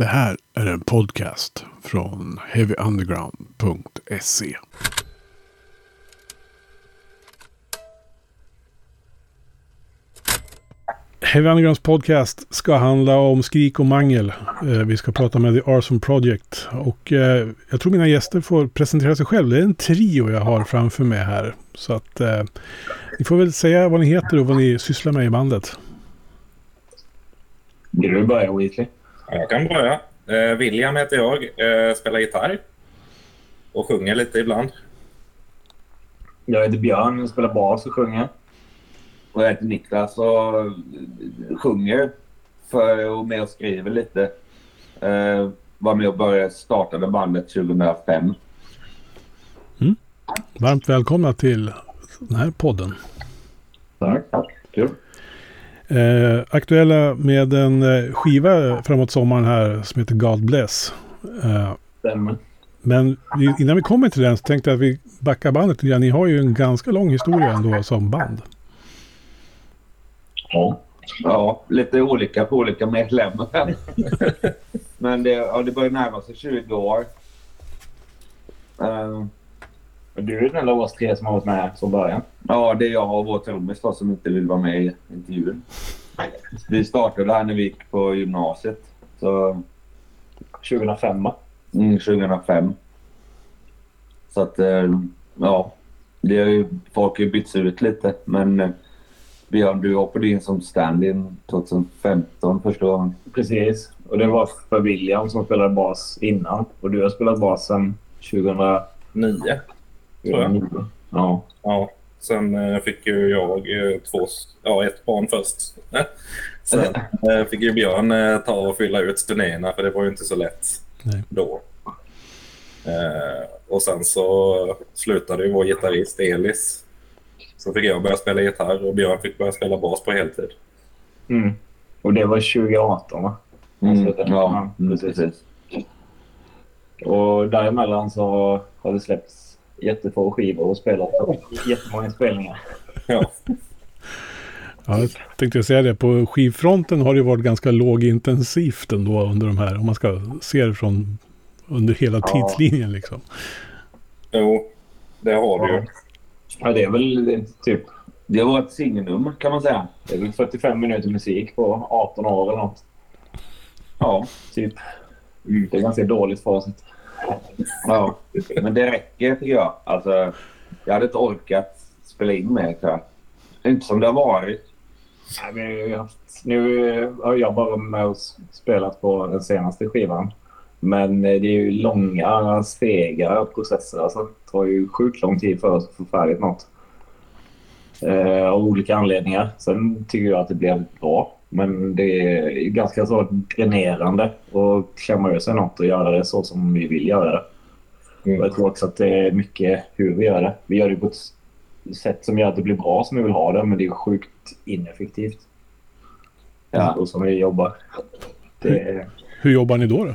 Det här är en podcast från heavyunderground.se. Heavy Undergrounds podcast ska handla om skrik och mangel. Eh, vi ska prata med The Arson Project. Och eh, jag tror mina gäster får presentera sig själv. Det är en trio jag har framför mig här. Så att eh, ni får väl säga vad ni heter och vad ni sysslar med i bandet. Vill du börja Weasley? Jag kan börja. Eh, William heter jag, eh, spelar gitarr och sjunger lite ibland. Jag heter Björn, jag spelar bas och sjunger. Och jag heter Niklas och sjunger för och med och skriver lite. Eh, var med och började startade bandet 2005. Varmt välkomna till den här podden. Tack. Tack. Kul. Eh, aktuella med en eh, skiva framåt sommaren här som heter God Bless. Eh, Stämmer. men innan vi kommer till den så tänkte jag att vi backar bandet lite. Ni har ju en ganska lång historia ändå som band. Ja. Ja, lite olika på olika medlemmar. Men det, ja, det börjar närma sig 20 år. Eh, Du är den enda av oss tre som har varit med från början. ja, det är jag och vår trummis som inte vill vara med i intervjun. Vi startade här när vi gick på gymnasiet. Så 2005 va? Mm, 2005. Så att, eh, ja. Det har ju, folk har ju bytts ut lite. Men eh, Björn, du hoppade in som stand-in 2015 första gången. Precis. Och det var för William som spelade bas innan. Och du har spelat bas sedan 2009. Nio. Tror jag. Ja. Ja. Sen eh, fick ju jag eh, två, ja, ett barn först. Sen eh, fick ju Björn ta och fylla ut turnéerna för det var ju inte så lätt Nej. då. Och sen så slutade ju vår gitarrist Elis. Så fick jag börja spela gitarr och Björn fick börja spela bas på heltid. Mm. Och det var 2018 va? Mm, Alltså, ja, precis. Och däremellan så har det släppts jättefå skivor och spelat jättemånga spelningar. Ja. Ja, jag tänkte säga det. På skivfronten har det varit ganska lågintensivt ändå under de här. Om man ska se det från under hela Ja. tidslinjen liksom. Jo, det har du ju. Ja, det är väl typ Det var ett singelnummer kan man säga. det är väl 45 minuter musik på 18 år eller något. Ja. Typ. Det är ganska dåligt facit ja. Men det räcker tycker jag. Alltså, jag hade inte orkat spela in mer tror jag. Inte som det har varit. Nej, men nu eh, har jag bara med och spelat på den senaste skivan. Men eh, det är ju långa, och processer. Alltså, det tar ju sjukt lång tid för oss att få färdigt något. Eh, av olika anledningar. Sen tycker jag att det blev bra. Men det är ganska så dränerande att klämma ur sig något och göra det så som vi vill göra det. Och jag tror också att det är mycket hur vi gör det. Vi gör det på ett sätt som gör att det blir bra som vi vill ha det, men det är sjukt ineffektivt. Ja. Och som vi jobbar. Det Hur jobbar ni då? då?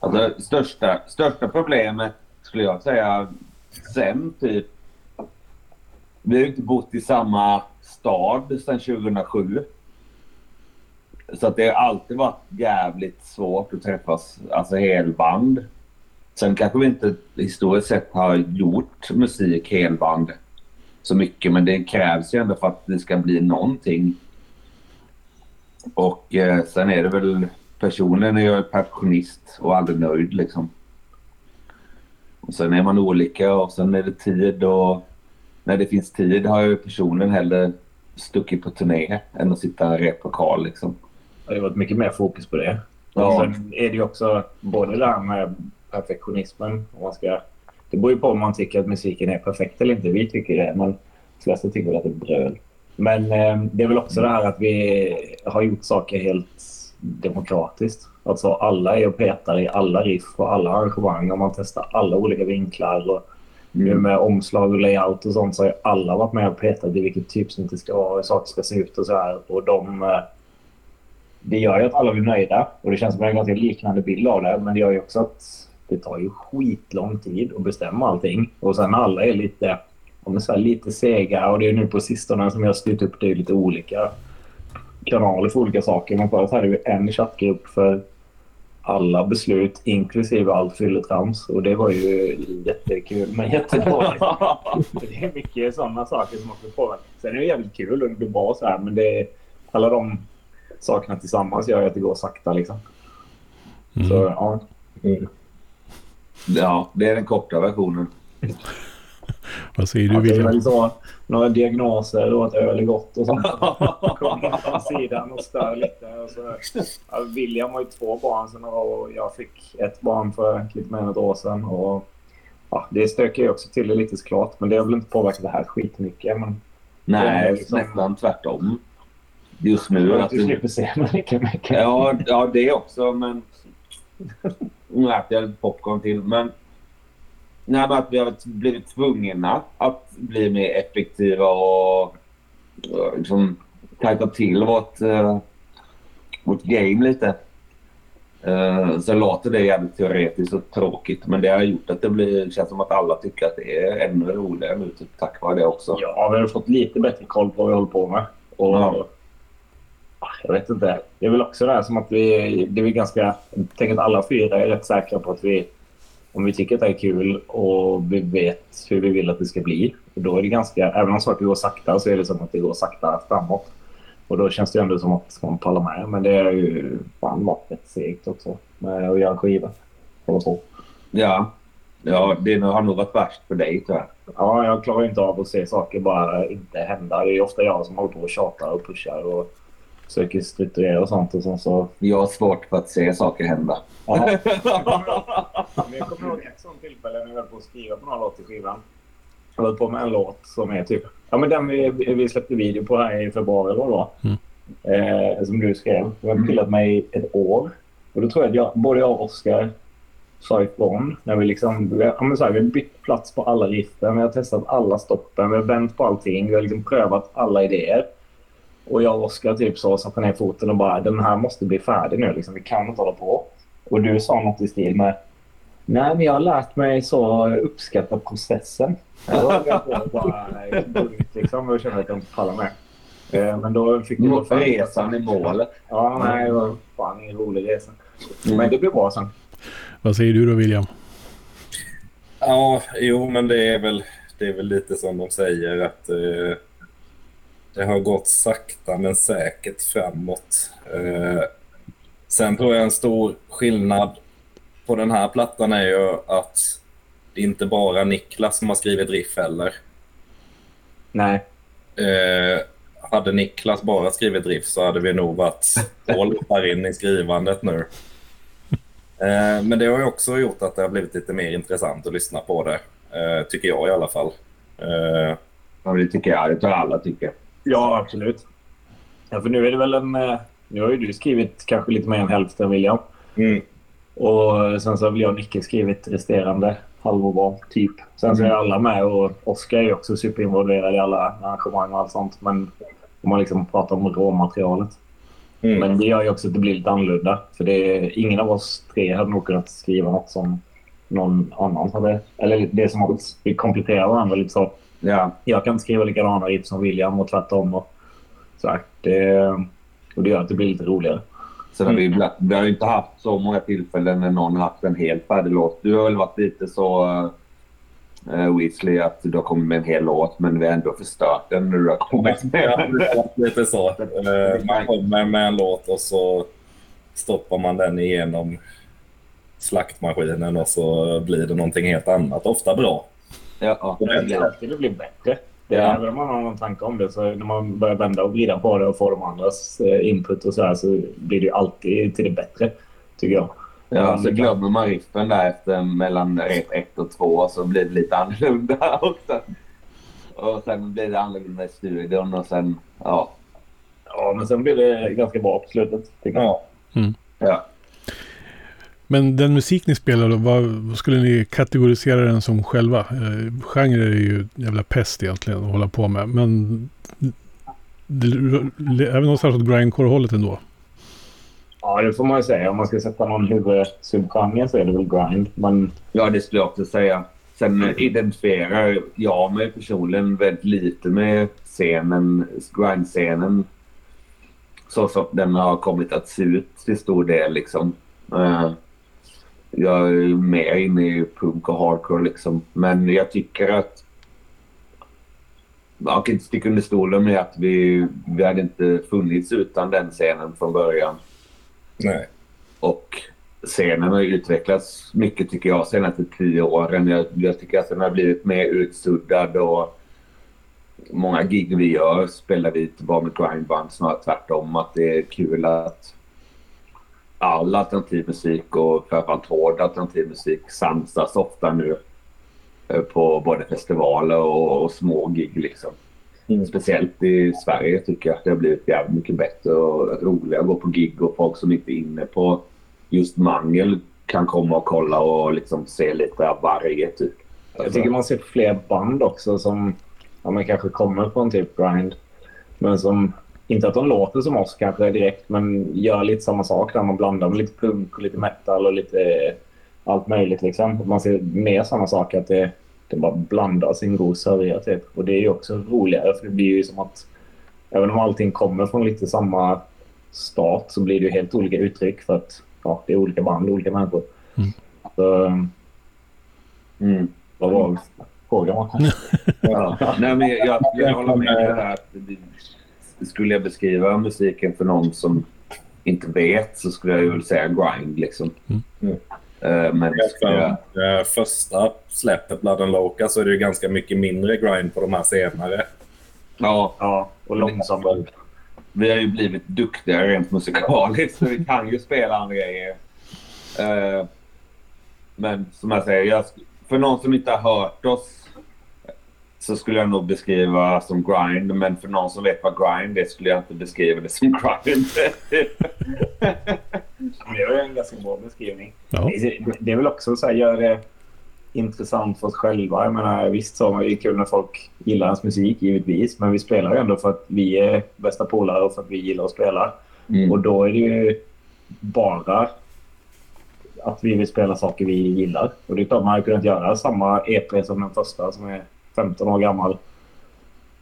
Alltså, största, största problemet skulle jag säga sen typ. Vi har ju inte bott i samma stad sedan 2007. Så att det har alltid varit jävligt svårt att träffas, alltså helband. Sen kanske vi inte historiskt sett har gjort musik helband så mycket men det krävs ju ändå för att det ska bli någonting. Och eh, sen är det väl personligen är jag perfektionist och aldrig nöjd liksom. Och sen är man olika och sen är det tid och när det finns tid har jag ju personligen hellre stuckit på turné än att sitta replokal liksom. det har varit mycket mer fokus på det. Ja. Sen är det ju också både det här med perfektionismen. Om man ska, det beror ju på om man tycker att musiken är perfekt eller inte. Vi tycker det, men de flesta tycker väl att det är bröl. Men eh, det är väl också det här att vi har gjort saker helt demokratiskt. Alltså alla är och petar i alla riff och alla arrangemang och man testar alla olika vinklar. Och Mm. nu med omslag och layout och sånt så har ju alla varit med och petat i vilket typsnitt det ska vara och hur saker ska se ut och så här. Och de, eh, det gör ju att alla blir nöjda och det känns som en ganska liknande bild av det. Men det gör ju också att det tar ju skitlång tid att bestämma allting. Och sen alla är lite, om så här, lite sega och det är nu på sistone som jag har styrt upp det lite olika. kanaler för olika saker. Men förut hade vi en chattgrupp för alla beslut, inklusive allt fylletrams. Och det var ju jättekul, men jättedåligt. det är mycket sådana saker som också påverkar. Sen är det jävligt kul och det blir bra så här, men det är, alla de sakerna tillsammans gör ju att det går sakta liksom. Mm. Så ja. Ja, det är den korta versionen. Vad säger du det är William? så. Några diagnoser och att öl är gott och sånt. Kommer från sidan och stör lite. Och så, ja, William har ju två barn sedan några år och jag fick ett barn för lite mer än ett år sedan. Och, ja, det stökar ju också till det lite såklart. Men det har väl inte påverkat det här skitmycket. Men Nej, liksom- nästan tvärtom. Just nu. att Att du slipper se mig lika mycket. Ja, ja, det också, men... Nu äter jag lite popcorn till, men... Nej, men att vi har blivit tvungna att bli mer effektiva och, liksom tajta till vårt, uh, vårt game lite. Uh, så låter det jävligt teoretiskt och tråkigt, men det har gjort att det blir, känns som att alla tycker att det är ännu roligare nu typ, tack vare det också. Ja, vi har fått lite bättre koll på vad vi håller på med. Och, Ja. Ah, Jag vet inte. Det är väl också det här som att vi... Det är ganska... Jag tänker att alla fyra är rätt säkra på att vi... Om vi tycker att det är kul och vi vet hur vi vill att det ska bli. Och då är det ganska... Även om saker går sakta så är det som att det går sakta framåt. Och då känns det ändå som att man pallar med. Men det är ju fan varit rätt segt också. Med att göra en skiva. Hålla på. Ja, ja det har nog varit värst för dig tyvärr. Ja, jag klarar inte av att se saker bara inte hända. Det är ofta jag som håller på och tjatar och pushar och försöker strukturera och sånt. Och sen så... Jag har svårt för att se saker hända. Ja. Jag kommer ihåg ett sånt tillfälle när jag höll på att skriva på någon låt till skivan. Jag höll på med en låt som är typ... Ja, men den vi, vi släppte video på här i februari vad det var. Eh, som du skrev. Jag har pillat mig i ett år. Och då tror jag att jag, både jag och Oskar sa ifrån. När vi liksom... Vi, ja, men så här, vi har bytt plats på alla riffen. Vi har testat alla stoppen. Vi har vänt på allting. Vi har liksom prövat alla idéer. Och jag och Oskar typ så satte ner foten och bara den här måste bli färdig nu. Liksom. Vi kan inte hålla på. Och du sa något i stil med Nej, men jag har lärt mig så uppskatta processen. Då jag bara gå ut liksom och kände att jag inte pallar med. Eh, Men då fick du... Mot resan i målet. Ja, nej, det var fan ingen rolig resa. Men det blev bra sen. Vad säger du då William? Ja, jo, men det är väl, det är väl lite som de säger att eh, det har gått sakta men säkert framåt. Eh, sen tror jag en stor skillnad på den här plattan är ju att det är inte bara Niklas som har skrivit riff heller. Nej. Eh, hade Niklas bara skrivit riff så hade vi nog varit två låtar in i skrivandet nu. Eh, men det har ju också gjort att det har blivit lite mer intressant att lyssna på det. Eh, tycker jag i alla fall. Eh, Ja, det tycker jag. Det tror jag alla tycker. Ja, absolut. Ja, för nu är det väl en... eh, Nu har ju du skrivit kanske lite mer än hälften, William. mm, Och sen så har väl jag och Nicke skrivit resterande halvor var, typ. Sen så är alla med och Oskar är också superinvolverad i alla arrangemang och allt sånt. Men om man liksom pratar om råmaterialet. mm. Men det gör ju också att det blir lite annorlunda. För det är, ingen av oss tre hade nog kunnat skriva något som någon annan hade. Eller det är som att vi kompletterar varandra lite så. Ja. Jag kan inte skriva likadana riff som William och tvärtom. Och så här. Det, och det gör att det blir lite roligare. Sen har vi, ibland- vi har ju inte haft så många tillfällen när någon har haft en helt färdig låt. Du har väl varit lite så uh, Weasley att du har kommit med en hel låt men vi har ändå förstört den när du har kommit med lite så. Eh, man kommer med en låt och så stoppar man den igenom slaktmaskinen och så blir det någonting helt annat. Ofta bra. Ja, Det blir alltid det blir bättre. Det är, Ja. Även om man har någon tanke om det så när man börjar vända och vrida på det och få de andras eh, input och så här så blir det ju alltid till det bättre. Tycker jag. ja, så glömmer man riffen där efter mellan rep 1 och 2 så blir det lite annorlunda också. Och sen blir det annorlunda i studion och sen, ja. Ja, men sen blir det ganska bra på slutet. Tycker jag. Ja. Men den musik ni spelar då, vad, vad skulle ni kategorisera den som själva? Eh, genre är ju jävla pest egentligen att hålla på med. Men det, det, även någonstans åt grindcore-hållet ändå. Ja, det får man ju säga. Om man ska sätta någon huvudsubgenre så är det väl grind. Men Ja, det skulle jag också säga. Sen identifierar jag mig personligen väldigt lite med scenen, grind-scenen. så som den har kommit att se ut till stor del. Liksom. Eh, jag är mer inne i punk och hardcore liksom. Men jag tycker att man kan inte sticka under stolen med att vi, vi hade inte funnits utan den scenen från början. Nej. Och scenen har utvecklats mycket tycker jag senaste tio åren. Jag, jag tycker att den har blivit mer utsuddad och många gig vi gör spelar vi inte bara med grindband, snarare tvärtom. Att det är kul att all alternativ musik och framförallt hård alternativ musik samsas ofta nu eh, på både festivaler och, och små gig liksom. Mm. Speciellt i Sverige tycker jag att det har blivit jävligt mycket bättre och roligare att gå på gig och folk som inte är inne på just mangel kan komma och kolla och liksom se lite av varje typ. Jag tycker man ser fler band också som ja, men kanske kommer från typ grind. Men som, inte att de låter som oss kanske direkt, men gör lite samma sak där man blandar med lite punk och lite metal och lite allt möjligt liksom. Man ser mer samma sak att det, det bara blandas i en god sörja typ. Och det är ju också roligare för det blir ju som att även om allting kommer från lite samma start så blir det ju helt olika uttryck för att ja, det är olika band, olika människor. Mm. Så, Mm. vad var frågan? Ja. Nej, men jag, jag håller med dig där. Skulle jag beskriva musiken för någon som inte vet så skulle jag ju väl säga grind. Liksom. Mm. Eh, Men skulle jag, För, eh, första släppet, Blood and Loca, så är det ju ganska mycket mindre grind på de här senare. ja, Ja, och långsammare. vi har ju blivit duktigare rent musikaliskt så vi kan ju spela andra grejer. Eh, Men som jag säger, för någon som inte har hört oss så skulle jag nog beskriva som grind. Men för någon som vet vad grind är skulle jag inte beskriva det som grind. Det är en ganska bra beskrivning. Ja. Det, det är väl också så här, gör det intressant för oss själva. Jag menar, visst så är det kul när folk gillar ens musik, givetvis. Men vi spelar ju ändå för att vi är bästa polare och för att vi gillar att spela. Mm. Och då är det ju bara att vi vill spela saker vi gillar. Och det är klart man hade kunnat göra samma EP som den första som är 15 år gammal.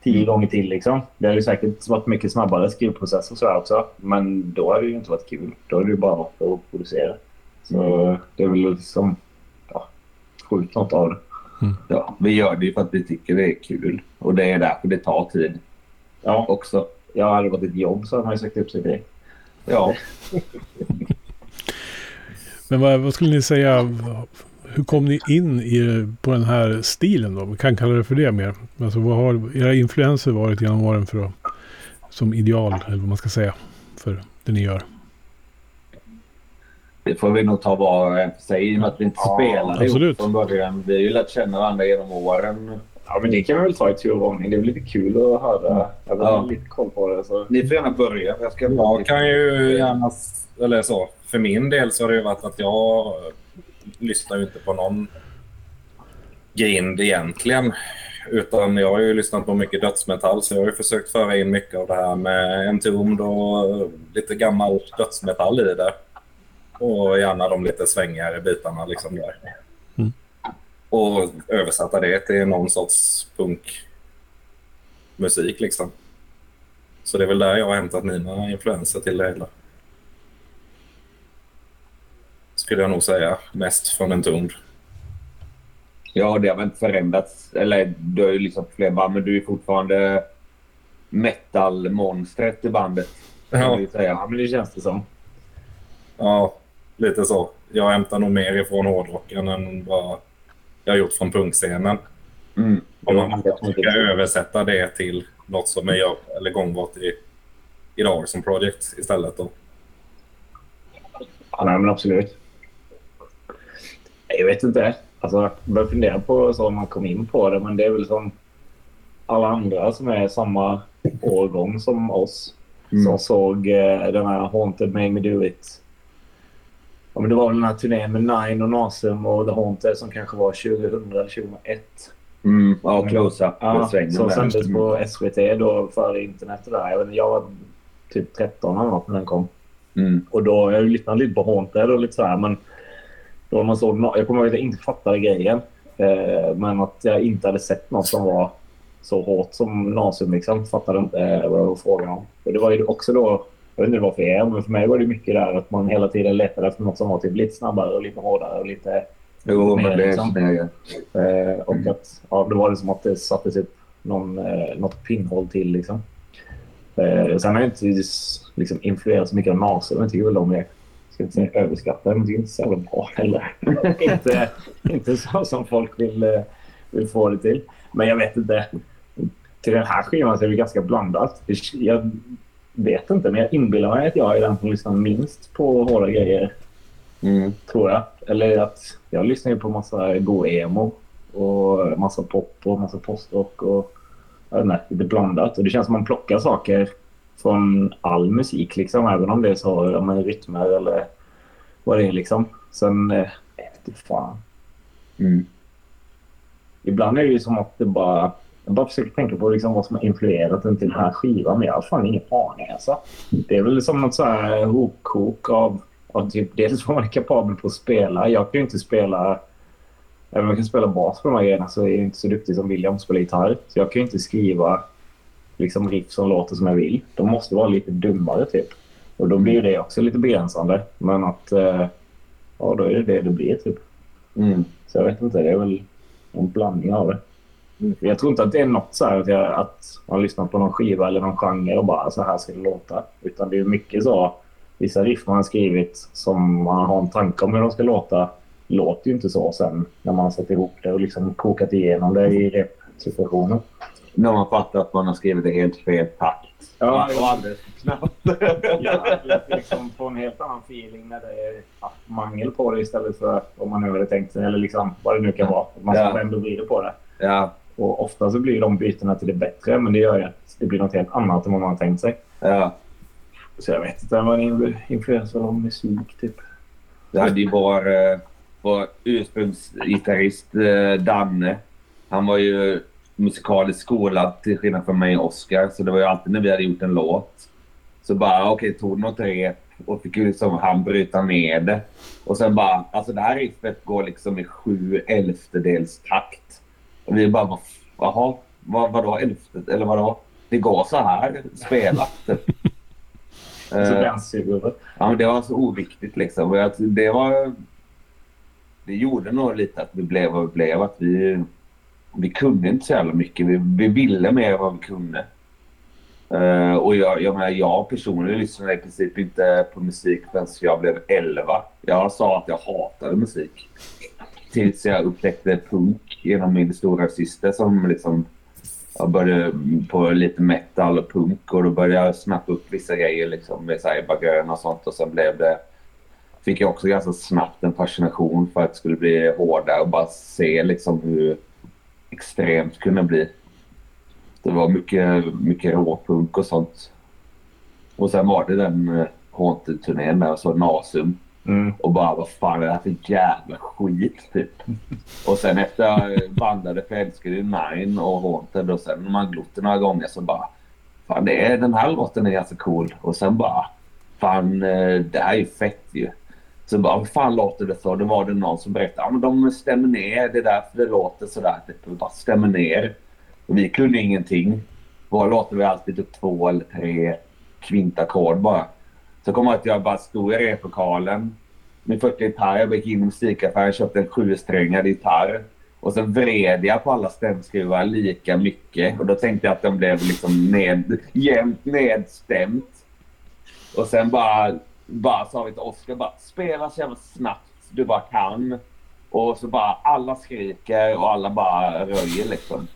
Tio Mm. gånger till liksom. Det hade ju säkert varit mycket snabbare skrivprocess och sådär också. Men då hade det ju inte varit kul. Då är det ju bara något att producera. Så det är väl liksom... Ja, få ut något av det. Ja, vi gör det ju för att vi tycker det är kul. Och det är därför det tar tid Ja, också. jag hade varit ett jobb så hade man ju sagt upp sig det. Ja. Men vad, vad skulle ni säga? Hur kom ni in i, på den här stilen då? Vi kan kalla det för det mer. Alltså vad har era influenser varit genom åren för att, som ideal, eller vad man ska säga, för det ni gör? Det får vi nog ta var och en för sig i och med att vi inte Ja, spelade absolut. ihop från början. Vi har ju lärt känna varandra genom åren. Ja, men det kan vi väl ta i tur och ordning. Det är väl lite kul att höra. Jag har Ja. lite koll på det. Så. Ni får gärna börja. Jag ska... Jag kan ju gärna... Eller så. För min del så har det ju varit att jag lyssnar ju inte på någon grind egentligen. Utan jag har ju lyssnat på mycket dödsmetall så jag har ju försökt föra in mycket av det här med Entombed och lite gammal dödsmetall i det. Och gärna de lite svängigare bitarna liksom där. Mm. Och översätta det till någon sorts punkmusik liksom. Så det är väl där jag har hämtat mina influenser till det hela. Skulle jag nog säga. Mest från en tund. Ja, det har väl inte förändrats. Eller du har ju liksom fler band, men du är fortfarande metal-monstret i bandet. Ja. säga. Ja, men det känns det som. Ja, lite så. Jag hämtar nog mer ifrån hårdrocken än vad jag har gjort från punkscenen. Mm. Om man jag ska översätta det till något som är gör- eller gångbart i, idag som project istället. Då. Ja, nej, men absolut. Jag vet inte. Alltså, jag börjar fundera på så man kom in på det, men det är väl som alla andra som är samma årgång som oss. Mm. Som såg eh, den här Haunted Made Me Do It. Ja, men det var väl den här turnén med Nine och Nasum och The Haunted som kanske var 2000 eller 2001. Mm. Ja, close-up Ja, som sändes på SVT då före internet och där. Jag, jag var typ 13 eller något när den kom. Mm. Och då, jag lyssnade lite på Haunted och lite så här, men då man såg, jag kommer ihåg att jag inte fattade grejen. Eh, men att jag inte hade sett något som var så hårt som Nasum liksom. Fattade inte eh, vad det var frågan om. Och det var ju också då Jag vet inte vad för er, men för mig var det mycket där att man hela tiden letade efter något som var typ lite snabbare och lite hårdare och lite... Jo, men det är liksom. här Eh, och att ja, då var det som att det sattes upp någon, eh, något pinnhål till liksom. Eh, sen har jag inte liksom, influerats så mycket av NASA, men jag tycker väl de är ska inte säga överskattade, men jag tycker inte så jävla bra heller. inte, inte så som folk vill, eh, vill få det till. Men jag vet inte. Till den här skivan så är det ganska blandat. Jag vet inte, men jag inbillar mig att jag är den som lyssnar minst på hårda grejer Mm. tror jag. Eller att jag lyssnar ju på massa go-emo och massa pop och massa postrock och jag vet inte, lite blandat. Och det känns som man plockar saker från all musik liksom, även om det är så, ja, men rytmer eller vad det är liksom. Sen, eh, fan. Mm. Ibland är det ju som att det bara... Jag bara försöker tänka på liksom vad som har influerat den till den här skivan, men jag har fan ingen aning alltså. Det är väl som något så här hopkok av, av typ dels vad man är kapabel på att spela. Jag kan ju inte spela... Även om jag kan spela bas på de här grejerna så är jag inte så duktig som William spelar gitarr. Så jag kan ju inte skriva liksom riff som låter som jag vill. De måste vara lite dummare typ. Och då blir det också lite begränsande. Men att... Eh, ja, då är det det det blir typ. Mm. Så jag vet inte, det är väl en blandning av det. Jag tror inte att det är något så här att, jag, att man lyssnar på någon skiva eller någon genre och bara så här ska det låta. Utan det är mycket så. Vissa riff man har skrivit som man har en tanke om hur de ska låta låter ju inte så sen när man har satt ihop det och liksom kokat igenom det i repsituationen. När man fattar att man har skrivit det helt fel takt. Ja, och alldeles snabbt. Ja, liksom få en helt annan feeling när det är mangel på det istället för vad man nu hade tänkt sig. Eller liksom vad det nu kan vara. Man ska Ja. ändå vrida på det. ja, Och ofta så blir de bytena till det bättre, men det gör ju att det blir något helt annat än vad man har tänkt sig. ja. Så jag vet inte, man är influerad av musik typ. Det hade ju vår, eh, vår ursprungsgitarrist eh, Danne. Han var ju musikaliskt skolad till skillnad från mig och Oscar. Så det var ju alltid när vi hade gjort en låt. Så bara okej, tog något rep och fick ju liksom han bryta ner det. Och sen bara, alltså det här riffet går liksom i sju elftedels takt. Och vi bara, jaha, vad, vadå elfte, eller vadå? Det går så här spelat. Så Eh, danshuvudet. Ja, men det var så oviktigt liksom. Det var... Det gjorde nog lite att vi blev vad vi blev. Att vi, vi kunde inte så jävla mycket. Vi, vi ville mer än vad vi kunde. Uh, och jag, jag, menar, jag personligen lyssnade liksom i princip inte på musik förrän jag blev 11. Jag sa att jag hatade musik. Tills jag upptäckte punk genom min stora syster som liksom jag började på lite metal och punk och då började jag snappa upp vissa grejer liksom med så och sånt och sen blev det fick jag också ganska snabbt en fascination för att det skulle bli hårdare och bara se liksom hur extremt kunde bli. Det var mycket, mycket råpunk och sånt. Och sen var det den uh, Haunted-turnén där jag såg Nasum Mm. och bara vad fan är det här för jävla skit typ. Och sen efter jag bandade jag älskade ju Nine och Haunted och sen när man glott några gånger så bara fan det är, den här låten är ganska cool och sen bara fan eh, det här är ju fett ju. Så bara vad fan låter det så? Då var det någon som berättade ja men de stämmer ner det är därför det låter sådär. Typ, de bara stämmer ner. Och vi kunde ingenting. Våra låtar var alltid typ två eller tre kvintackord bara. Så kom jag att jag bara stod i replokalen med 40 gitarr. Jag gick in i musikaffären och köpte en sjusträngad gitarr. Och så vred jag på alla stämskruvar lika mycket. Och då tänkte jag att den blev liksom ned, jämnt nedstämt. Och sen bara, bara sa vi till Oskar bara spela så jävla snabbt du bara kan. Och så bara alla skriker och alla bara röjer liksom.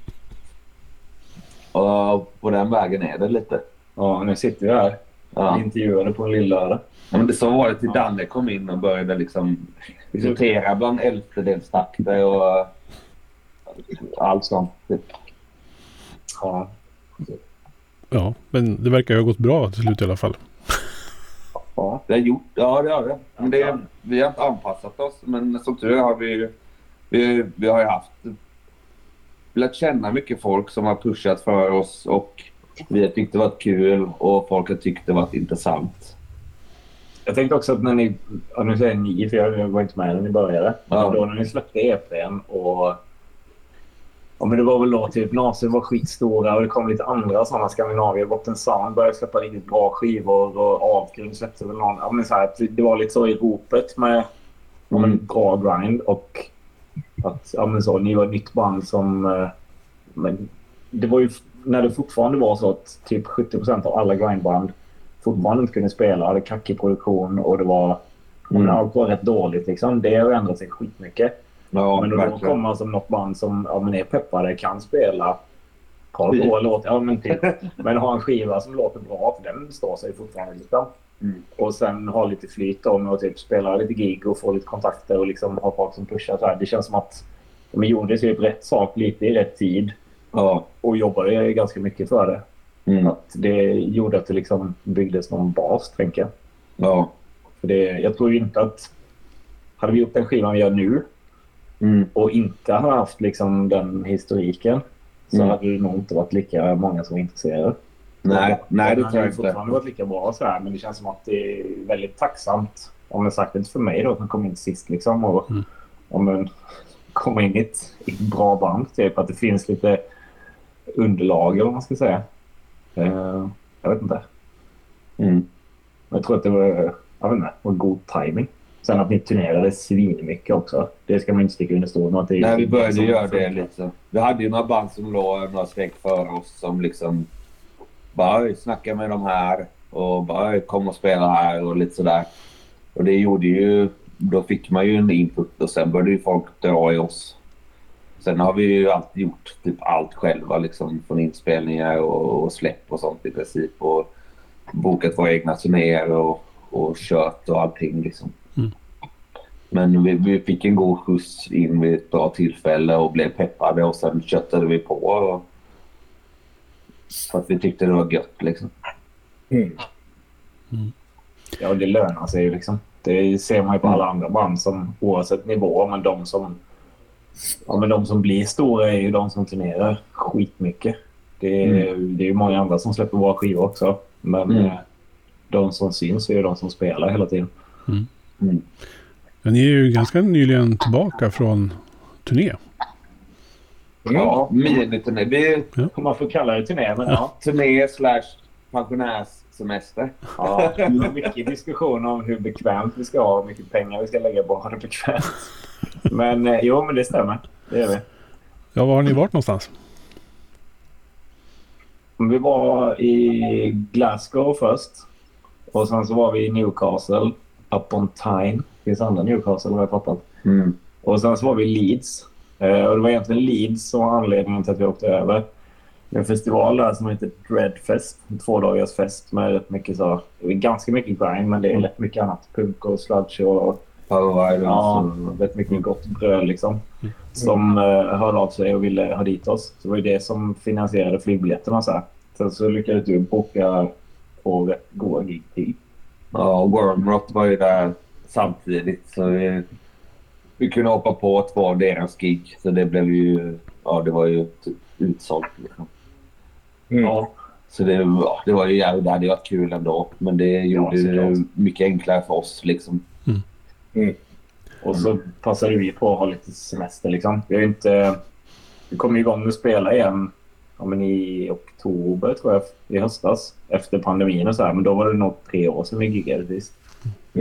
Och på den vägen är det lite. Ja, nu sitter vi här. Ja. Intervjuade på en lillördag. Ja, men det så var det till Danne kom in och började liksom sortera bland elftedelstakter och allt sånt. Ja. Ja, men det verkar ju ha gått bra till slut i alla fall. Ja. Det har gjort, ja det har det. Men det. Vi har inte anpassat oss men som tur är har vi, vi, vi har ju haft lärt känna mycket folk som har pushat för oss och vi har tyckt det varit kul och folk har tyckt det varit intressant. Jag tänkte också att när ni, ja, nu säger ni för jag var inte med när ni började. Ja. Då när ni släppte EPn och Ja, men det var väl då typ Nasen var skitstora och det kom lite andra sådana Skandinavier. Botten Sound började släppa riktigt bra skivor och Avgrund släppte väl någon. Ja, men så här, det var lite så i ropet med ja, men, bra grind och att ja, men så, ni var ett nytt band som... eh, Men det var ju när det fortfarande var så att typ 70% av alla grindband fortfarande inte kunde spela, hade kackig produktion och det var... Mm. Allt var rätt dåligt liksom. Det har ändrat sig skitmycket. Ja, men då kommer man som något band som ja, men är peppade, kan spela, har bra låt, ja, men, typ, men har en skiva som låter bra, för den står sig fortfarande. Liksom. Mm. Och sen ha lite flyt med att typ spela lite gig och få lite kontakter och liksom ha folk som pushar. Så här. Det känns som att de gjorde typ rätt sak lite i rätt tid Ja. och jobbade ganska mycket för det. Mm. Att det gjorde att det liksom byggdes någon bas, tänker jag. Ja. För det, jag tror inte att... Hade vi gjort den skivan vi gör nu Mm. och inte hade haft liksom den historiken så Mm. hade det nog inte varit lika många som var intresserade. Nej, nej, det tror jag fortfarande inte. varit lika bra så här, men det känns som att det är väldigt tacksamt. Om jag sagt inte för mig då som kom in sist liksom och Mm. om en komma in i ett, i ett bra band. Typ att det finns lite underlag eller vad man ska säga. Eh, jag vet inte. Mm. Men jag tror att det var, jag vet inte, var god timing. Sen att ni turnerade svinmycket också. Det ska man inte sticka under stol med. Nej, vi började göra det lite. Vi hade ju några band som låg några steg före oss som liksom bara "Oj, snacka med de här och bara "Oj, kom och spela här och lite sådär. Och det gjorde ju... Då fick man ju en input och sen började ju folk dra i oss. Sen har vi ju alltid gjort typ allt själva liksom från inspelningar och, och släpp och sånt i princip. Och bokat våra egna turnéer och, och kört och allting liksom. Mm. Men vi, vi fick en god skjuts in vid ett bra tillfälle och blev peppade och sen köttade vi på. Och, för att vi tyckte det var gött liksom. Ja, det lönar sig ju liksom. Det ser man ju på alla andra band som oavsett nivå, men de som, ja, men de som blir stora är ju de som turnerar skitmycket. Det är, det är ju många andra som släpper bra skivor också. Men Mm. eh, de som syns är ju de som spelar hela tiden. Mm. Men ni är ju ganska nyligen tillbaka från turné. Ja, miniturné. Vi Om man får kalla det turné, men ja. turné slash pensionärssemester. ja. Det mycket diskussion om hur bekvämt vi ska ha och hur mycket pengar vi ska lägga på att ha det bekvämt. Men eh, jo, men det stämmer. Det gör vi. Ja, var har ni varit någonstans? Vi var i Glasgow först. Och sen så var vi i Newcastle. Upon Tyne. Finns andra Newcastle har jag fattat. Mm. Och sen så var vi i Leeds. Eh, och det var egentligen Leeds som var anledningen till att vi åkte över. Det är en festival där som heter Dreadfest. En två dagars fest med rätt mycket så... Ganska mycket grind men det är rätt mycket annat. Punk och sludge och Power Islands ja, och- rätt mycket gott bröd liksom. Som eh, hörde av sig och ville ha dit oss. Så det var ju det som finansierade flygbiljetterna. Så här. Sen så lyckades du boka två rätt goda gig till. Ja, Wormrot var ju där samtidigt. Så vi, vi kunde hoppa på två av deras gig. Så det blev ju... Ja, det var ju utsålt. Liksom. Ja. Så det, ja, det var ju jävligt... Det hade varit kul ändå. Men det gjorde det såklart. mycket enklare för oss. Liksom. Och så passade vi på att ha lite semester liksom. Vi har ju inte... Vi kom igång med att spela igen ja, men i oktober tror jag, i höstas. Efter pandemin och så här. Men då var det nog tre år sedan vi giggade sist.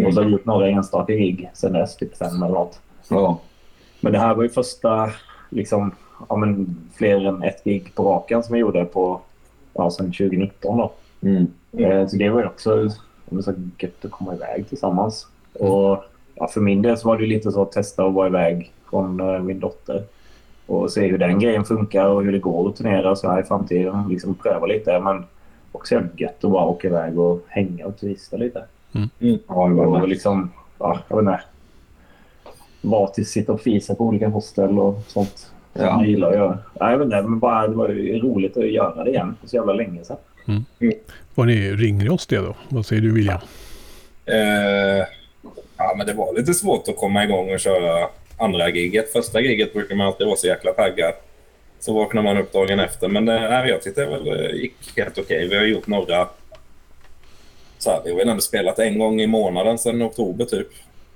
Och så har vi gjort några enstaka gig sen dess, typ fem eller något. Ja. Men det här var ju första, liksom, ja, men fler än ett gig på raken som vi gjorde på, ja, sen 2019 då. Mm. Eh, Så det var ju också så gött att komma iväg tillsammans. Och ja, för min del så var det lite så att testa att vara iväg från eh, min dotter. Och se hur den grejen funkar och hur det går att turnera så här i framtiden. Liksom pröva lite. Men också gött att bara åka iväg och hänga och turista lite. Ja, det var Och liksom, ja, jag vet inte. Vara till sitta och fisa på olika hostel och sånt. Som Ja. jag gillar att göra. Ja, jag vet inte, men bara det var ju roligt att göra det igen. För så jävla länge sedan. Var ni ringrostiga då? Vad säger du William? Eh, ja, men det var lite svårt att komma igång och köra andra giget. Första giget brukar man alltid vara så jäkla taggad. Så vaknar man upp dagen efter. Men nej, jag tyckte det väl gick helt okej. Vi har gjort några... Så här, vi har väl ändå spelat en gång i månaden sedan oktober typ.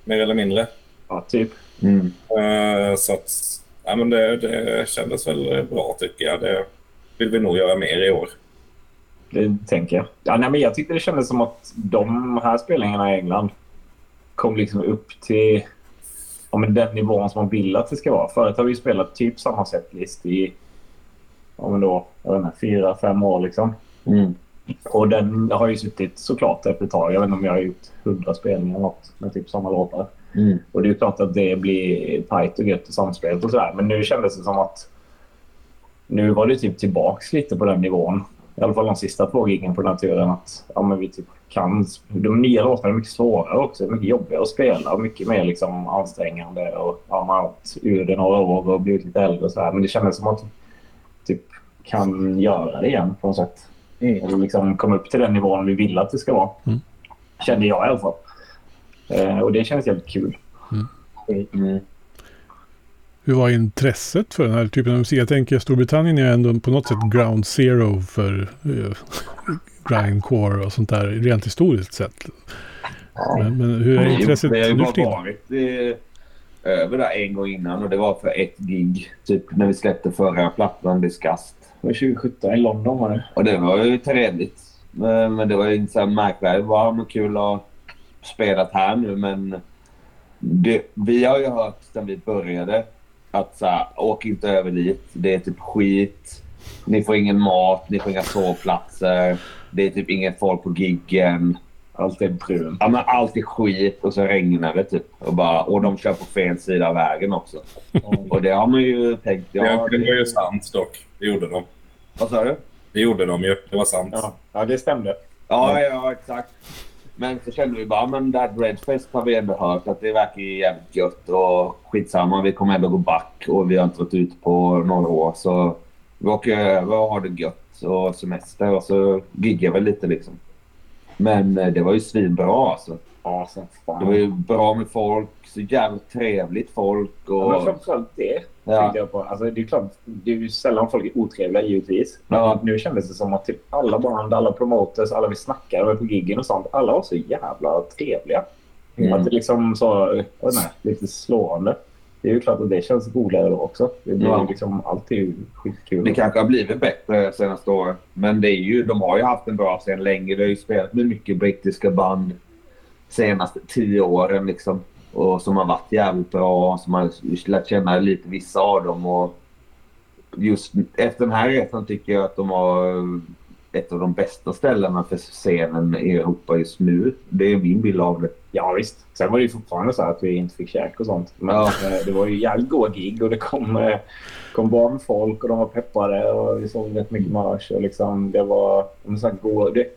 Mer eller mindre. Ja, typ. Mm. Eh, så att... ja, men det, det kändes väl bra tycker jag. Det vill vi nog göra mer i år. Det tänker jag. Ja, nej, men jag tyckte det kändes som att de här spelningarna i England kom liksom upp till ja, men den nivån som man vill att det ska vara. Förut har vi spelat typ samma setlist i ja, men då, jag vet inte, fyra, fem år. Liksom. Mm. Och den har ju suttit såklart efter ett tag. Jag vet inte om jag har gjort hundra spelningar något med typ samma låtar. Mm. Och det är klart att det blir tajt och gött och samspelat och sådär. Men nu kändes det som att nu var det typ tillbaks lite på den nivån. I alla fall de sista två giggen på den här turen. Att ja, men vi typ kan, de nya låtarna är mycket svårare också. Mycket jobbigare att spela och mycket mer liksom ansträngande. Och, ja, man har varit ur det några år och blivit lite äldre och sådär. Men det kändes som att typ kan göra det igen på något sätt. Mm. Eller liksom komma upp till den nivån vi vill att det ska vara. Mm. Kände jag i alla fall. Eh, och det kändes jävligt kul. Mm. Hur var intresset för den här typen av musik? Jag tänker Storbritannien är ändå på något sätt ground zero för uh, grindcore och sånt där rent historiskt sett. Men, men hur är intresset Vi har ju nu bara för tiden? varit eh, över där en gång innan och det var för ett gig. Typ när vi släppte förra plattan Disgust. Det var 2017 i London var det. Och det var ju trevligt. Men, men det var ju inte så märkvärdigt. Det var ah, kul att ha spelat här nu men det, vi har ju hört sedan vi började att så här, åk inte över dit. Det är typ skit. Ni får ingen mat, ni får inga sovplatser. Det är typ inget folk på giggen. Allt är brunt. Ja, men allt är skit och så regnar det typ. Och, bara, och de kör på fel sida av vägen också. Och det har man ju tänkt. Ja, Ja, det var ju sant dock. Det gjorde de. vad sa du? Det gjorde de ju. Det var sant. Ja, ja det stämde. Ja, ja, exakt. Men så kände vi bara, men That Red Fest har vi ändå hört att det verkar ju jävligt gött och skitsamma. Vi kommer ändå gå back och vi har inte varit ute på några år. Så vi åker över och har det gött och semester och så giggar vi lite liksom. Men eh, det var ju svinbra alltså. Ja, som fan. Det var ju bra med folk, så jävligt trevligt folk Ja, men och... framförallt det Ja. jag på. Alltså, det är klart, det är ju sällan folk är otrevliga givetvis. Men Ja. nu kändes det som att typ alla band, alla promoters, alla vi snackade med på giggen och sånt. Alla var så jävla trevliga. Mm. Att det liksom så, inte, lite slående. Det är ju klart att det känns roligare då också. Det blir Ja. liksom, allt är ju skitkul. Det kanske har blivit bättre senaste åren. Men det är ju, de har ju haft en bra scen länge. Vi har ju spelat med mycket brittiska band senaste tio åren liksom. Och som har varit jävligt bra. Som har lärt känna lite vissa av dem. Och just efter den här resan tycker jag att de har ett av de bästa ställena för scenen i Europa just nu. Det är min bild av det. Ja visst. Sen var det ju fortfarande så att vi inte fick käk och sånt. Men Ja. eh, det var ju jävligt goa gig och det kom, eh, kom bra med folk och de var peppade och vi såg rätt mycket merch och liksom det var de så här goa. Det,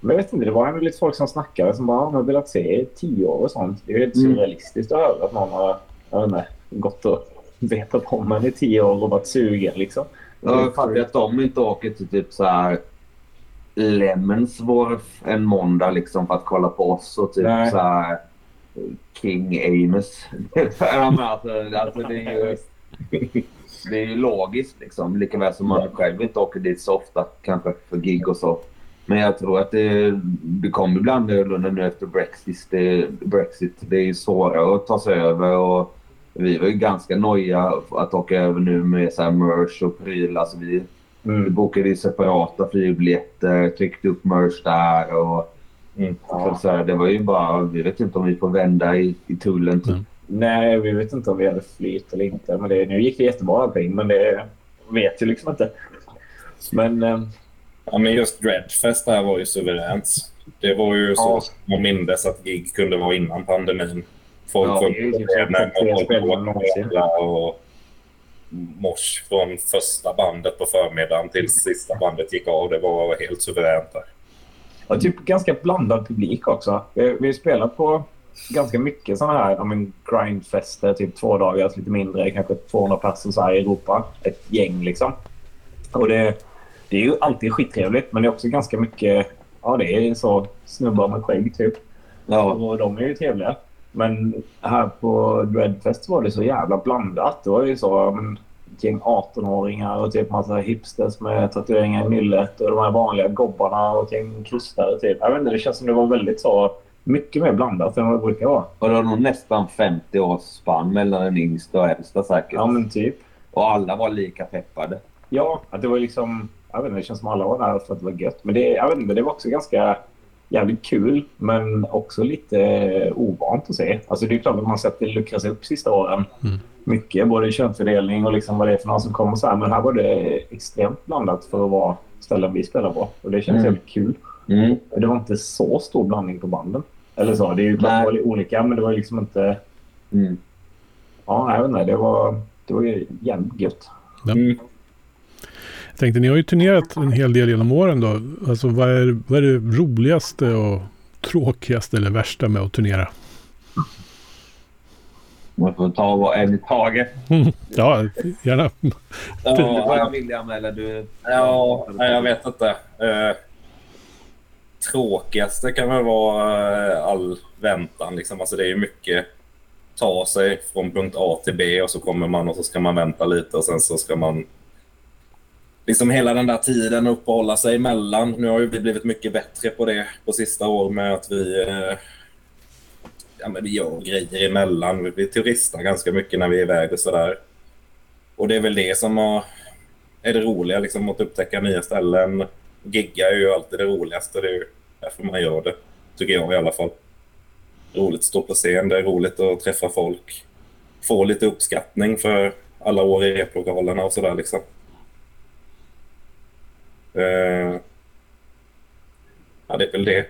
men jag vet inte, det var ändå lite folk som snackade som bara "Ja, har velat se i tio år och sånt. Det är ju helt Mm. surrealistiskt att höra att någon har jag vet inte, gått och vetat om en i tio år och varit sugen liksom. Jag fattar att de inte åker till typ så här Lemonsworth en måndag liksom för att kolla på oss och typ Nej. så här King Amos. Alltså, alltså det är ju det är ju logiskt liksom. Likaväl som man själv inte åker dit så ofta kanske för gig och så. Men jag tror att det, det kommer bli annorlunda nu efter Brexit. Det, Brexit. det är svårare att ta sig över och vi var ju ganska nojiga att åka över nu med så här merch och prylar. Alltså vi Mm. bokade ju separata flygbiljetter, tryckte upp merch där och Mm. så, så här, det var ju bara, vi vet inte om vi får vända i, i tullen. Typ. Mm. Nej, vi vet inte om vi hade flyt eller inte. Men det, nu gick det jättebra allting, men det vet ju liksom inte. Men eh, Ja, men just Dreadfest där var ju suveränt. Det var ju så Ja. jag mindes att gig kunde vara innan pandemin. Folk Ja, var det är ju typ och och mors från första bandet på förmiddagen till sista bandet gick av. Det var helt suveränt där. och typ ganska blandad publik också. Vi, vi spelar på ganska mycket sådana här ja, men grindfester, typ två dagar, lite mindre, kanske 200 personer så här i Europa. Ett gäng liksom. Och det, det är ju alltid skittrevligt, men det är också ganska mycket, ja det är så snubbar med skägg typ. Ja. Och de är ju trevliga. Men här på Dreadfest var det så jävla blandat. Det var ju så men, ett gäng 18-åringar och typ massa hipsters med tatueringar i nyllet och de här vanliga gobbarna och ett gäng krustare typ. Jag vet inte, det känns som det var väldigt så mycket mer blandat än vad det brukar vara. Och det var nog nästan 50 års spann mellan den yngsta och äldsta säkert. Ja, men typ. Och alla var lika peppade. Ja, att det var liksom... Jag vet inte, det känns som alla var där för att det var gött. Men det, jag vet inte, det var också ganska jävligt kul, men också lite ovant att se. Alltså det är klart att man har sett det luckras upp sista åren. Mm. Mycket, både könsfördelning och liksom vad det är för någon som kommer så här. Men här var det extremt blandat för att vara ställen vi spelar på. Och det känns Mm. jävligt kul. Mm. Det var inte så stor blandning på banden. Eller så, det är ju klart det var olika, men det var liksom inte... Mm. Ja, jag vet inte, det var, det var ju jävligt gött. Mm. Jag tänkte, ni har ju turnerat en hel del genom åren då. Alltså vad är, vad är det roligaste och tråkigaste eller värsta med att turnera? Man får ta vad en i taget. Ja, gärna. Ja, William eller du? ja, nej, jag vet inte. Eh, tråkigaste kan väl vara eh, all väntan. Liksom. Alltså, det är ju mycket ta sig från punkt A till B och så kommer man och så ska man vänta lite och sen så ska man liksom hela den där tiden att uppehålla sig emellan. Nu har ju vi blivit mycket bättre på det på sista år med att vi, eh, ja, men vi gör grejer emellan. Vi, turistar ganska mycket när vi är iväg och sådär. Och det är väl det som har, är det roliga, liksom att upptäcka nya ställen. Gigga är ju alltid det roligaste. Det är ju därför man gör det, tycker jag i alla fall. Roligt att stå på scen, det är roligt att träffa folk. Få lite uppskattning för alla år i replokalerna och sådär liksom. Eh, ja, det är väl det.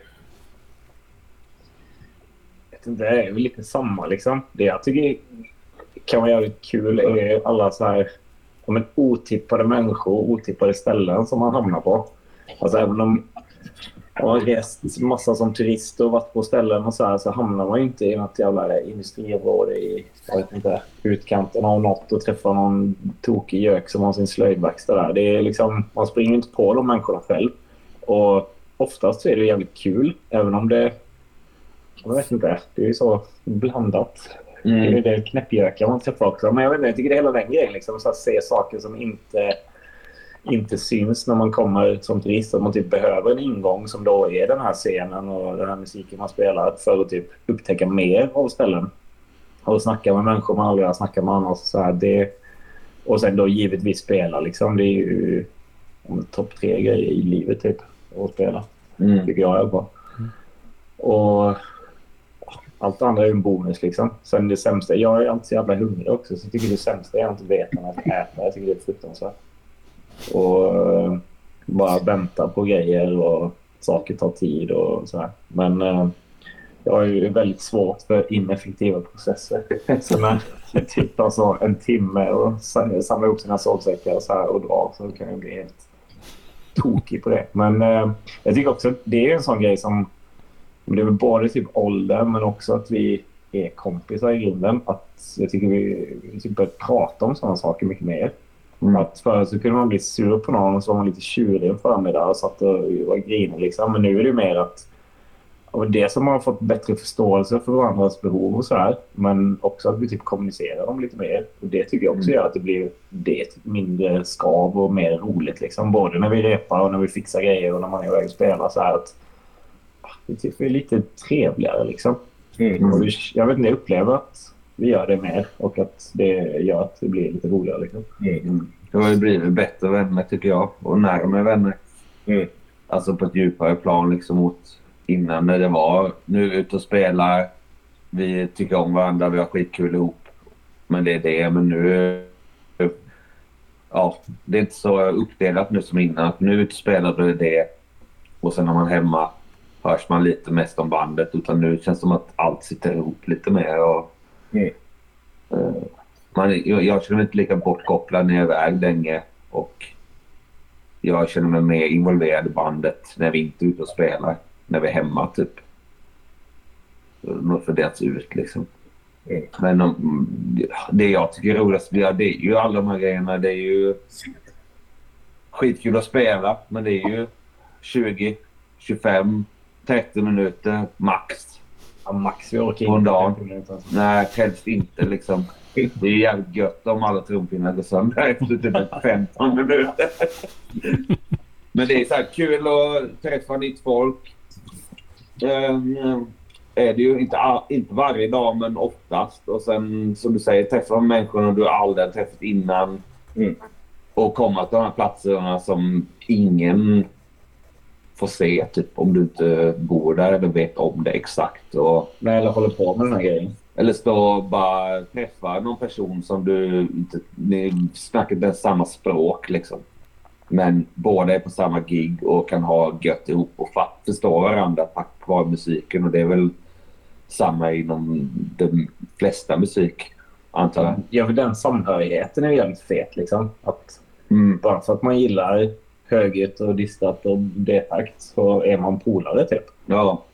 Jag vet inte, det är väl lite samma liksom. Det jag tycker kan vara jävligt kul är alla så här ja, men, otippade människor, och otippade ställen som man hamnar på. Alltså även om man har rest massa som turist och varit på ställen och så här så hamnar man ju inte i något jävla industriområde i jag vet inte, utkanten av något och träffar någon tokig gök som har sin slöjdverkstad där. Det är liksom, man springer inte på de människorna själv. Och oftast så är det jävligt kul, även om det... Jag vet inte, det är ju så blandat. Det är Mm. det knäppgökar man träffar också. Men jag vet inte, jag tycker det är hela den grejen. Liksom, så att se saker som inte, inte syns när man kommer som turist. Att man typ behöver en ingång som då är den här scenen och den här musiken man spelar för att typ upptäcka mer av ställen. Och snacka med människor man aldrig har snackat med annars. Så här, det, och sen då givetvis spela. Liksom. Det är ju topp tre grejer i livet typ. Att spela Mm. tycker jag är bra. Och allt andra är ju en bonus liksom. Sen det sämsta, jag är alltid så jävla hungrig också så jag tycker det sämsta är att inte veta när jag ska äta. Jag tycker det är fruktansvärt. Och eh, bara vänta på grejer och saker tar tid och sådär. Men eh, jag har ju väldigt svårt för ineffektiva processer. Så när typ tar så en timme och samla ihop sina sovsäckar och, så här och dra så kan jag bli helt tokig på det. Men eh, jag tycker också att det är en sån grej som... Det är väl både typ ålder men också att vi är kompisar i grunden. Att jag tycker vi, vi typ börjar prata om sådana saker mycket mer. Mm. Att förr så kunde man bli sur på någon och så var man lite tjurig en förmiddag och satt och var grinig liksom. Men nu är det mer att men det som har fått bättre förståelse för varandras behov och så här. Men också att vi typ kommunicerar dem lite mer. Och det tycker jag också Mm. gör att det blir det typ mindre skav och mer roligt liksom. Både när vi repar och när vi fixar grejer och när man är iväg och spelar så här att ah, det typ är lite trevligare liksom. Mm. Och jag vet inte, jag upplever att vi gör det mer och att det gör att det blir lite roligare liksom. Mm. Det har ju blivit bättre vänner tycker jag. Och närmare vänner. Mm. Alltså på ett djupare plan liksom mot innan när det var nu är vi ute och spelar. Vi tycker om varandra, vi har skitkul ihop. Men det är det. Men nu... Ja, det är inte så uppdelat nu som innan. Nu är vi ute och spelar det det. Och sen när man är hemma hörs man lite mest om bandet. Utan nu känns det som att allt sitter ihop lite mer. Och, Mm. man, jag, jag känner mig inte lika bortkopplad när jag är iväg länge. Och jag känner mig mer involverad i bandet när vi inte är ute och spelar. När vi är hemma typ. Något fördelats ut liksom. Mm. Men om, det jag tycker är roligast det är ju alla de här grejerna. Det är ju skitkul att spela. Men det är ju 20, 25, 30 minuter max. Ja, max vi orkar en dag. 50 minuter. Nej, helst inte liksom. Det är jävligt gött om alla trumpinnar går sönder efter typ 15 minuter. Men det är så här kul att träffa nytt folk. Ehm, är det ju inte, inte varje dag, men oftast. Och sen som du säger, träffa de människorna du aldrig har träffat innan. Mm. Och komma till de här platserna som ingen får se, typ om du inte bor där eller vet om det exakt. Och, Nej, eller håller på med den här grejen. eller stå och bara träffa någon person som du inte... Ni snackar inte samma språk liksom. Men båda är på samma gig och kan ha gött ihop och förstå varandra tack vare musiken. Och det är väl samma inom de flesta musik, antar jag. Ja, den samhörigheten är ju jävligt fet liksom. Att Mm. bara för att man gillar högljutt och distat och D-takt så är man polare typ. Ja.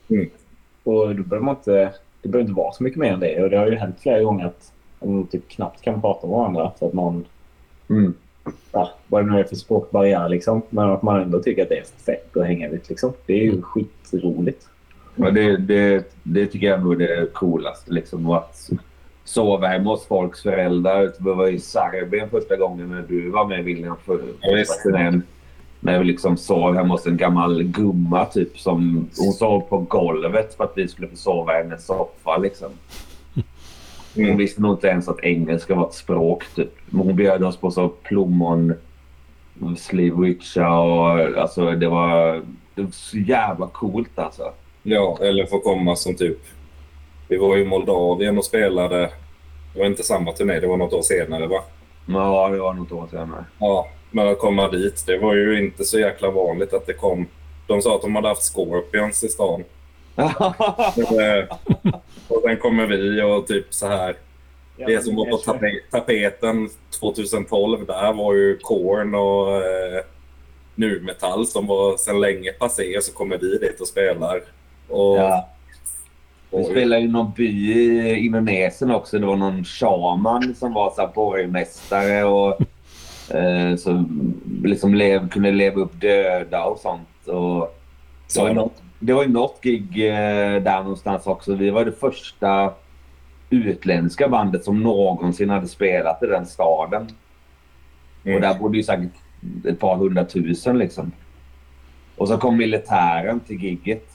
Och då behöver man inte... Det behöver inte vara så mycket mer än det. Och det har ju hänt flera gånger att de typ knappt kan prata med varandra för att någon... Mm. Ja, vad det nu är för språkbarriär liksom. Men att man ändå tycker att det är fett att hänga ut liksom. Det är ju skitroligt. Ja, det, det, det tycker jag nog är det coolaste. Liksom, att sova hemma hos folks föräldrar. Vi var i Serbien första gången när du var med William för turnén. När vi liksom sov hemma hos en gammal gumma typ. Som, hon sov på golvet för att vi skulle få sova i hennes soffa. Liksom. Hon visste nog inte ens att engelska var ett språk. Typ. Hon bjöd oss på så plommon Slivovica och alltså det var, det var så jävla coolt alltså. Ja, eller få komma som typ... Vi var i Moldavien och spelade. Det var inte samma turné, det var något år senare va? Ja, det var något år senare. Ja, men att komma dit, det var ju inte så jäkla vanligt att det kom. De sa att de hade haft Scorpions i stan. Eh, och sen kommer vi och typ så här. Det som var på tape- tapeten 2012 där var ju Korn och eh, nu metall som var sedan länge passé. Så kommer vi dit och spelar. Och, ja. Vi spelade i någon by i Indonesien också. Det var någon shaman som var så här borgmästare och eh, som liksom lev, kunde leva upp döda och sånt. Och det, var något, det var ju något gig eh, där någonstans också. Vi var det första utländska bandet som någonsin hade spelat i den staden. Mm. Och där bodde ju säkert ett par hundratusen liksom. Och så kom militären till gigget.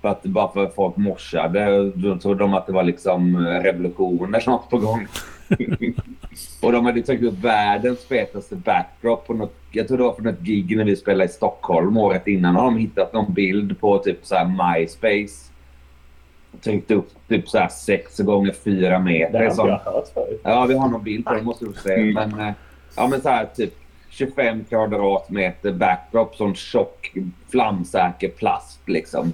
För att, bara för att folk morsade. Då trodde de att det var liksom revolution eller något på gång. och de hade tagit upp världens fetaste backdrop. På något, jag tror det var på något gig när vi spelade i Stockholm året innan. har de hittat någon bild på typ så här MySpace. Tryckt upp typ så här 6 gånger 4 meter. Det har jag hört förut. Ja, vi har någon bild på det. måste du se. Mm. Men, eh, ja, men så här typ 25 kvadratmeter backdrop. Sån tjock flamsäker plast liksom.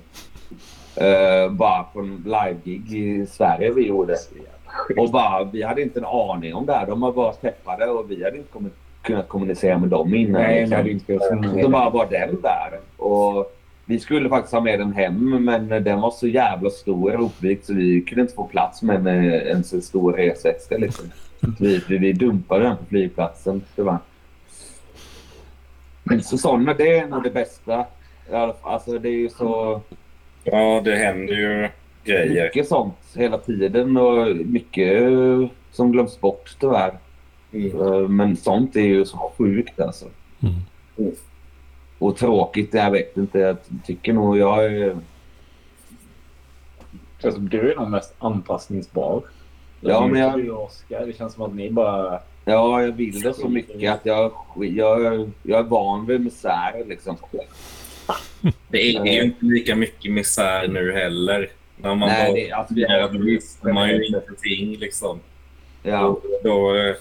Eh, bara på en live-gig i Sverige vi gjorde. Och bara, vi hade inte en aning om det här. De var bara peppade och vi hade inte kommit, kunnat kommunicera med dem innan. Nej, liksom. hade inte. Så bara var den där. Och vi skulle faktiskt ha med den hem, men den var så jävla stor och uppbyggd så vi kunde inte få plats med en, ens en stor resväska. Liksom. Vi, vi, vi dumpade den på flygplatsen. Var... Men så sådana, det är nog det bästa. Alltså det är ju så ja, det händer ju grejer. mycket sånt hela tiden och mycket eh, som glöms bort tyvärr. Mm. Eh, Men sånt är ju så sjukt alltså. Mm. Och tråkigt, jag vet inte. Jag tycker nog jag är... Alltså, du är nog mest anpassningsbar. Ja, men jag- Du och Oskar, det känns som att ni bara... Ja, jag vill det så mycket att jag, jag, jag är van vid misär liksom. Det är ju inte lika mycket misär nu heller. När man Nej, det, alltså, det är då visste man ju ingenting liksom. Ja, Och Då, eh,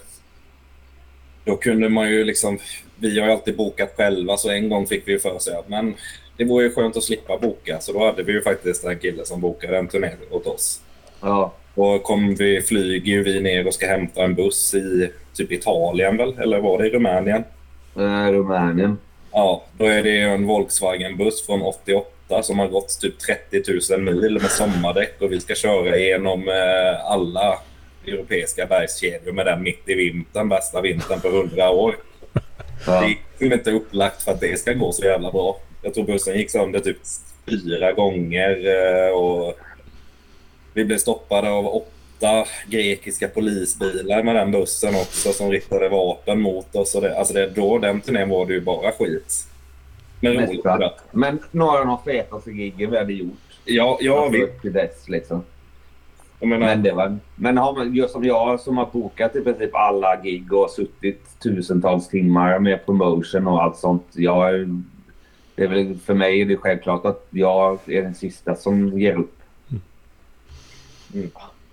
då kunde man ju liksom... Vi har ju alltid bokat själva, så en gång fick vi för sig att men, det vore ju skönt att slippa boka. Så då hade vi ju faktiskt en kille som bokade en turné åt oss. ja, Och kom vi, flyger vi ner och ska hämta en buss i typ Italien väl? Eller var det i Rumänien? äh, Rumänien. Ja, då är det en Volkswagen-buss från 88 som har gått typ 30 000 mil med sommardäck och vi ska köra igenom eh, alla europeiska bergskedjor med den mitt i vintern, bästa vintern på 100 år. Det är inte upplagt för att det ska gå så jävla bra. Jag tror bussen gick sönder typ fyra gånger eh, och vi blev stoppade av åtta grekiska polisbilar med den bussen också som riktade vapen mot oss. Och det, alltså det, då, den turnén var det ju bara skit. Men roligt. Men några av de fetaste giggen vi hade gjort Ja, ja Alltså, upp till dess liksom. jag menar, Men det var... Men har man, just som jag som har bokat i princip alla gig och suttit tusentals timmar med promotion och allt sånt. Jag, är- det är väl, för mig är det självklart att jag är den sista som ger upp. Mm.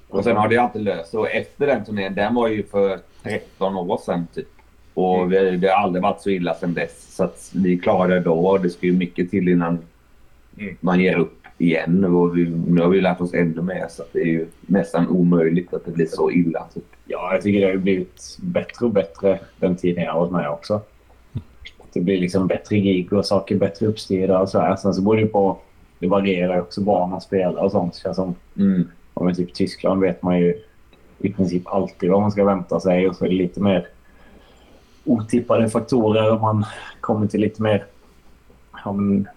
Och sen har det alltid löst Och efter den turnén, den var ju för 13 år sedan typ. Och vi, det har aldrig varit så illa sedan dess. Så vi klarade det då det ska ju mycket till innan Mm. man ger upp igen. Och vi, nu har vi lärt oss ännu mer så det är ju nästan omöjligt att det blir så illa. Typ. Ja, jag tycker det har blivit bättre och bättre den tiden jag har varit med också. Det blir liksom bättre gig och saker bättre uppstyrda och så här. Sen så beror det på... Det varierar också var man spelar och sånt. Känns som, Mm. om typ Tyskland vet man ju i princip alltid vad man ska vänta sig och så är det lite mer otippade faktorer om man kommer till lite mer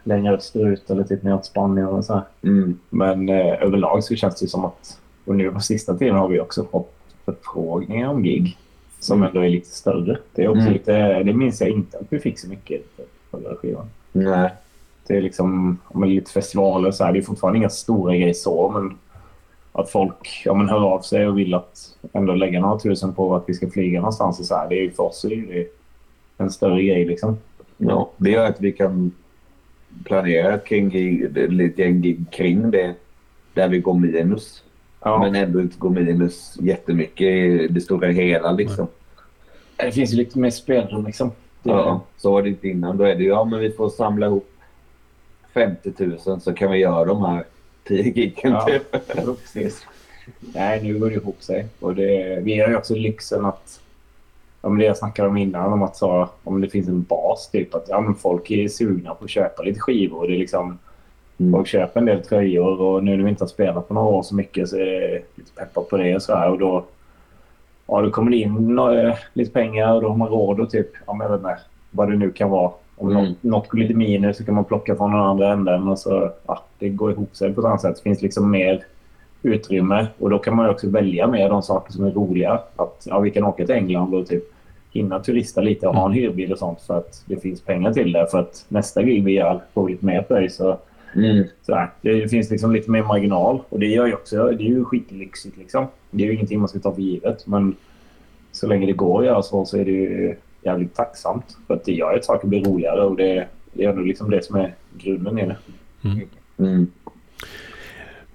längre österut eller typ neråt Spanien och så här. Mm. Men eh, överlag så känns det som att... Och nu på sista tiden har vi också fått förfrågningar om gig som ändå är lite större. Det, är också Mm. lite, det minns jag inte att vi fick så mycket på förra skivan. Nej. Det är liksom lite festivaler och så här. Det är fortfarande inga stora grejer så, men att folk ja, men hör av sig och vill att ändå lägga några tusen på att vi ska flyga någonstans och så här. Det är ju för oss är det en större grej liksom. Ja, det gör att vi kan planera kring lite gäng kring det. Där vi går minus. Ja, Men ändå inte går minus jättemycket i det stora hela liksom. det finns ju lite mer spelrum liksom. Ja, så var det inte innan. Då är det ju, ja men vi får samla ihop 50 000 så kan vi göra de här 10 gigen Ja. typ. Ja, precis. Nej, nu går det ihop sig. Och det, vi har ju också lyxen att... Ja, men det jag snackade om innan, om att så, om det finns en bas, typ att ja, men folk är sugna på att köpa lite skivor. Det är liksom, Mm. Folk köper en del tröjor och nu när vi inte har spelat på några år så mycket så är det lite peppar på det och så här. Och då, ja, då kommer det in nå- lite pengar och då har man råd och typ, ja, men jag vet inte, vad det nu kan vara. Om Mm. något, något går lite minus så kan man plocka från den andra änden och så, ja, det går ihop sig på ett annat sätt. Det finns liksom mer utrymme och då kan man också välja mer de saker som är roliga. Att ja, vi kan åka till England och typ hinna turista lite och ha en hyrbil och sånt för att det finns pengar till det. För att nästa gig vi gör får vi lite mer pröjs så Mm. så det finns liksom lite mer marginal och det gör ju också, det är ju skitlyxigt liksom. Det är ju ingenting man ska ta för givet men så länge det går att göra så så är det ju jävligt tacksamt. För att det gör att saker blir roligare och det, det är ändå liksom det som är grunden i det. Mm.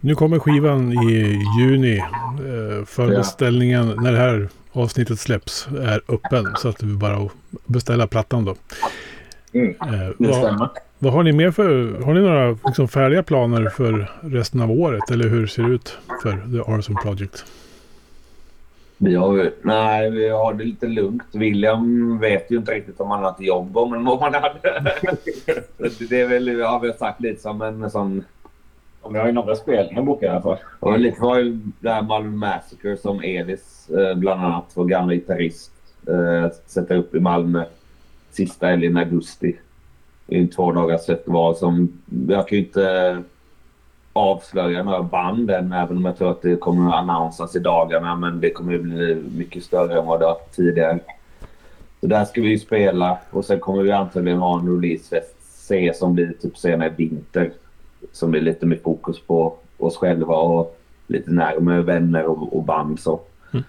Nu kommer skivan i juni. Eh, Förbeställningen när det här avsnittet släpps är öppen. Så att det är bara att beställa plattan då. Mm. Eh, Det vad, stämmer. vad har ni mer för... Har ni några liksom, färdiga planer för resten av året? Eller hur ser det ut för The Arson Project? Vi har, nej, vi har det lite lugnt. William vet ju inte riktigt om han har ett jobb om en månad. Det är väl, ja, vi har sagt lite som en sån... Om jag har ju några spelningar bokade i alla fall. Och lite var ju det här Malmö Massacre som Elis eh, bland annat, vår gamla gitarrist, eh, sätter upp i Malmö sista helgen i augusti. I en två dagars festival som... Jag kan ju inte avslöja några band än, även om jag tror att det kommer att annonsas i dagarna. Men det kommer att bli mycket större än vad det har varit tidigare. Så där ska vi ju spela och sen kommer vi antagligen ha en releasefest C som blir typ senare i vinter. Som blir lite mer fokus på oss själva och lite närmare vänner och, och band så. Mm.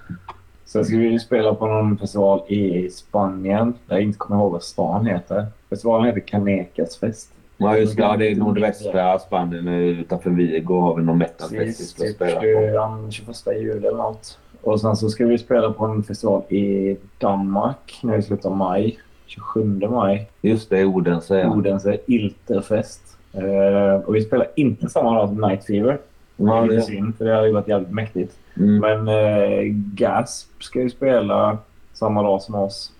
Sen ska vi ju spela på någon festival i Spanien. Jag inte kommer ihåg vad stan heter. Festivalen heter Canecas fest. Ja just det, ja, det är nordvästra Spanien utanför Vigo har vi någon metalfest vi ska typ spela på. 21 21 juli eller något. Och sen så ska vi spela på en festival i Danmark nu i slutet av maj. 27 maj. Just det, Odense ja. Odense Ilterfest. Eh, och vi spelar inte samma dag som Night Fever. ja det är synd, för det hade ju varit jävligt mäktigt. mm. Men eh, Gasp ska ju spela samma dag som oss.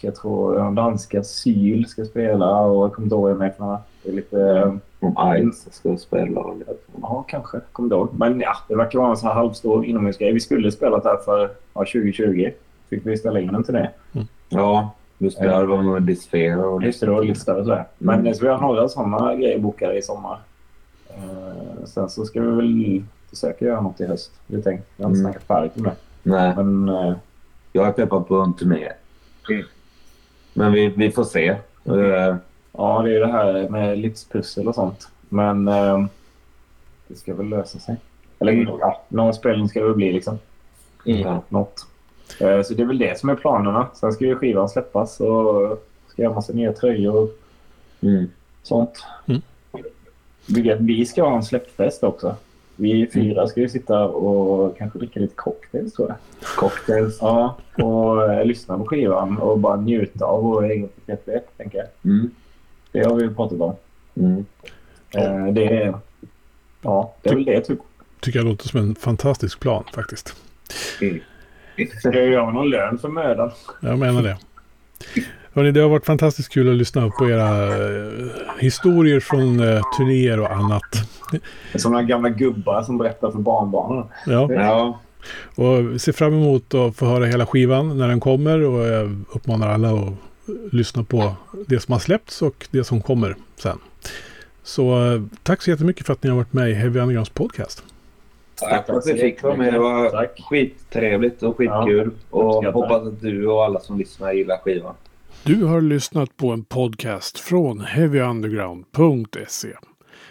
Jag tror de danska Syl ska spela och jag kommer inte ihåg med. Det är lite... Eh, Om Ice ska spela. och lite. Ja, kanske. Kommer inte ihåg. Men ja, det verkar vara en sån här halvstor inomhusgrej. Vi skulle spelat här för ja, 2020. Fick vi ställa in en turné. Ja, just det. Det var med Disfear och Just det, det var lite större sådär. Men Mm. så vi har några sådana grejer bokade i sommar. Eh, sen så ska vi väl försöka göra något i höst. Det tänkt. Vi har inte Mm. snackat färdigt om det. Nej, Men eh, jag är peppad på en turné. Mm. Men vi, vi får se. Eh, ja, det är det här med livspussel och sånt. Men eh, det ska väl lösa sig. Eller Mm. ja, någon spelning ska det väl bli liksom. Mm. Något. Eh, så det är väl det som är planerna. Sen ska ju skivan släppas och ska göra massa nya tröjor och Mm. sånt. Mm. Vi, vi ska ha en släppfest också. Vi fyra ska ju sitta och kanske dricka lite cocktails tror jag. Cocktails. Ja, och eh, lyssna på skivan och bara njuta av vår egen förträfflighet, tänker jag. Mm. Det har vi ju pratat om. Mm. Eh, det är... Ja, det är väl det typ. Tycker jag låter som en fantastisk plan faktiskt. Ska jag göra någon lön för mödan? Jag menar det. Hörrni, det har varit fantastiskt kul att lyssna på era eh, historier från eh, turnéer och annat. Sådana gamla gubbar som berättar för barnbarnen. Ja, Ja. och ser fram emot att få höra hela skivan när den kommer och jag uppmanar alla att lyssna på det som har släppts och det som kommer sen. Så eh, tack så jättemycket för att ni har varit med i Heavy Undergrounds podcast. Tack för att vi fick vara med. Det var Tack. skittrevligt och skitkul. och uppskattar. hoppas att du och alla som lyssnar gillar skivan. Du har lyssnat på en podcast från heavyunderground.se.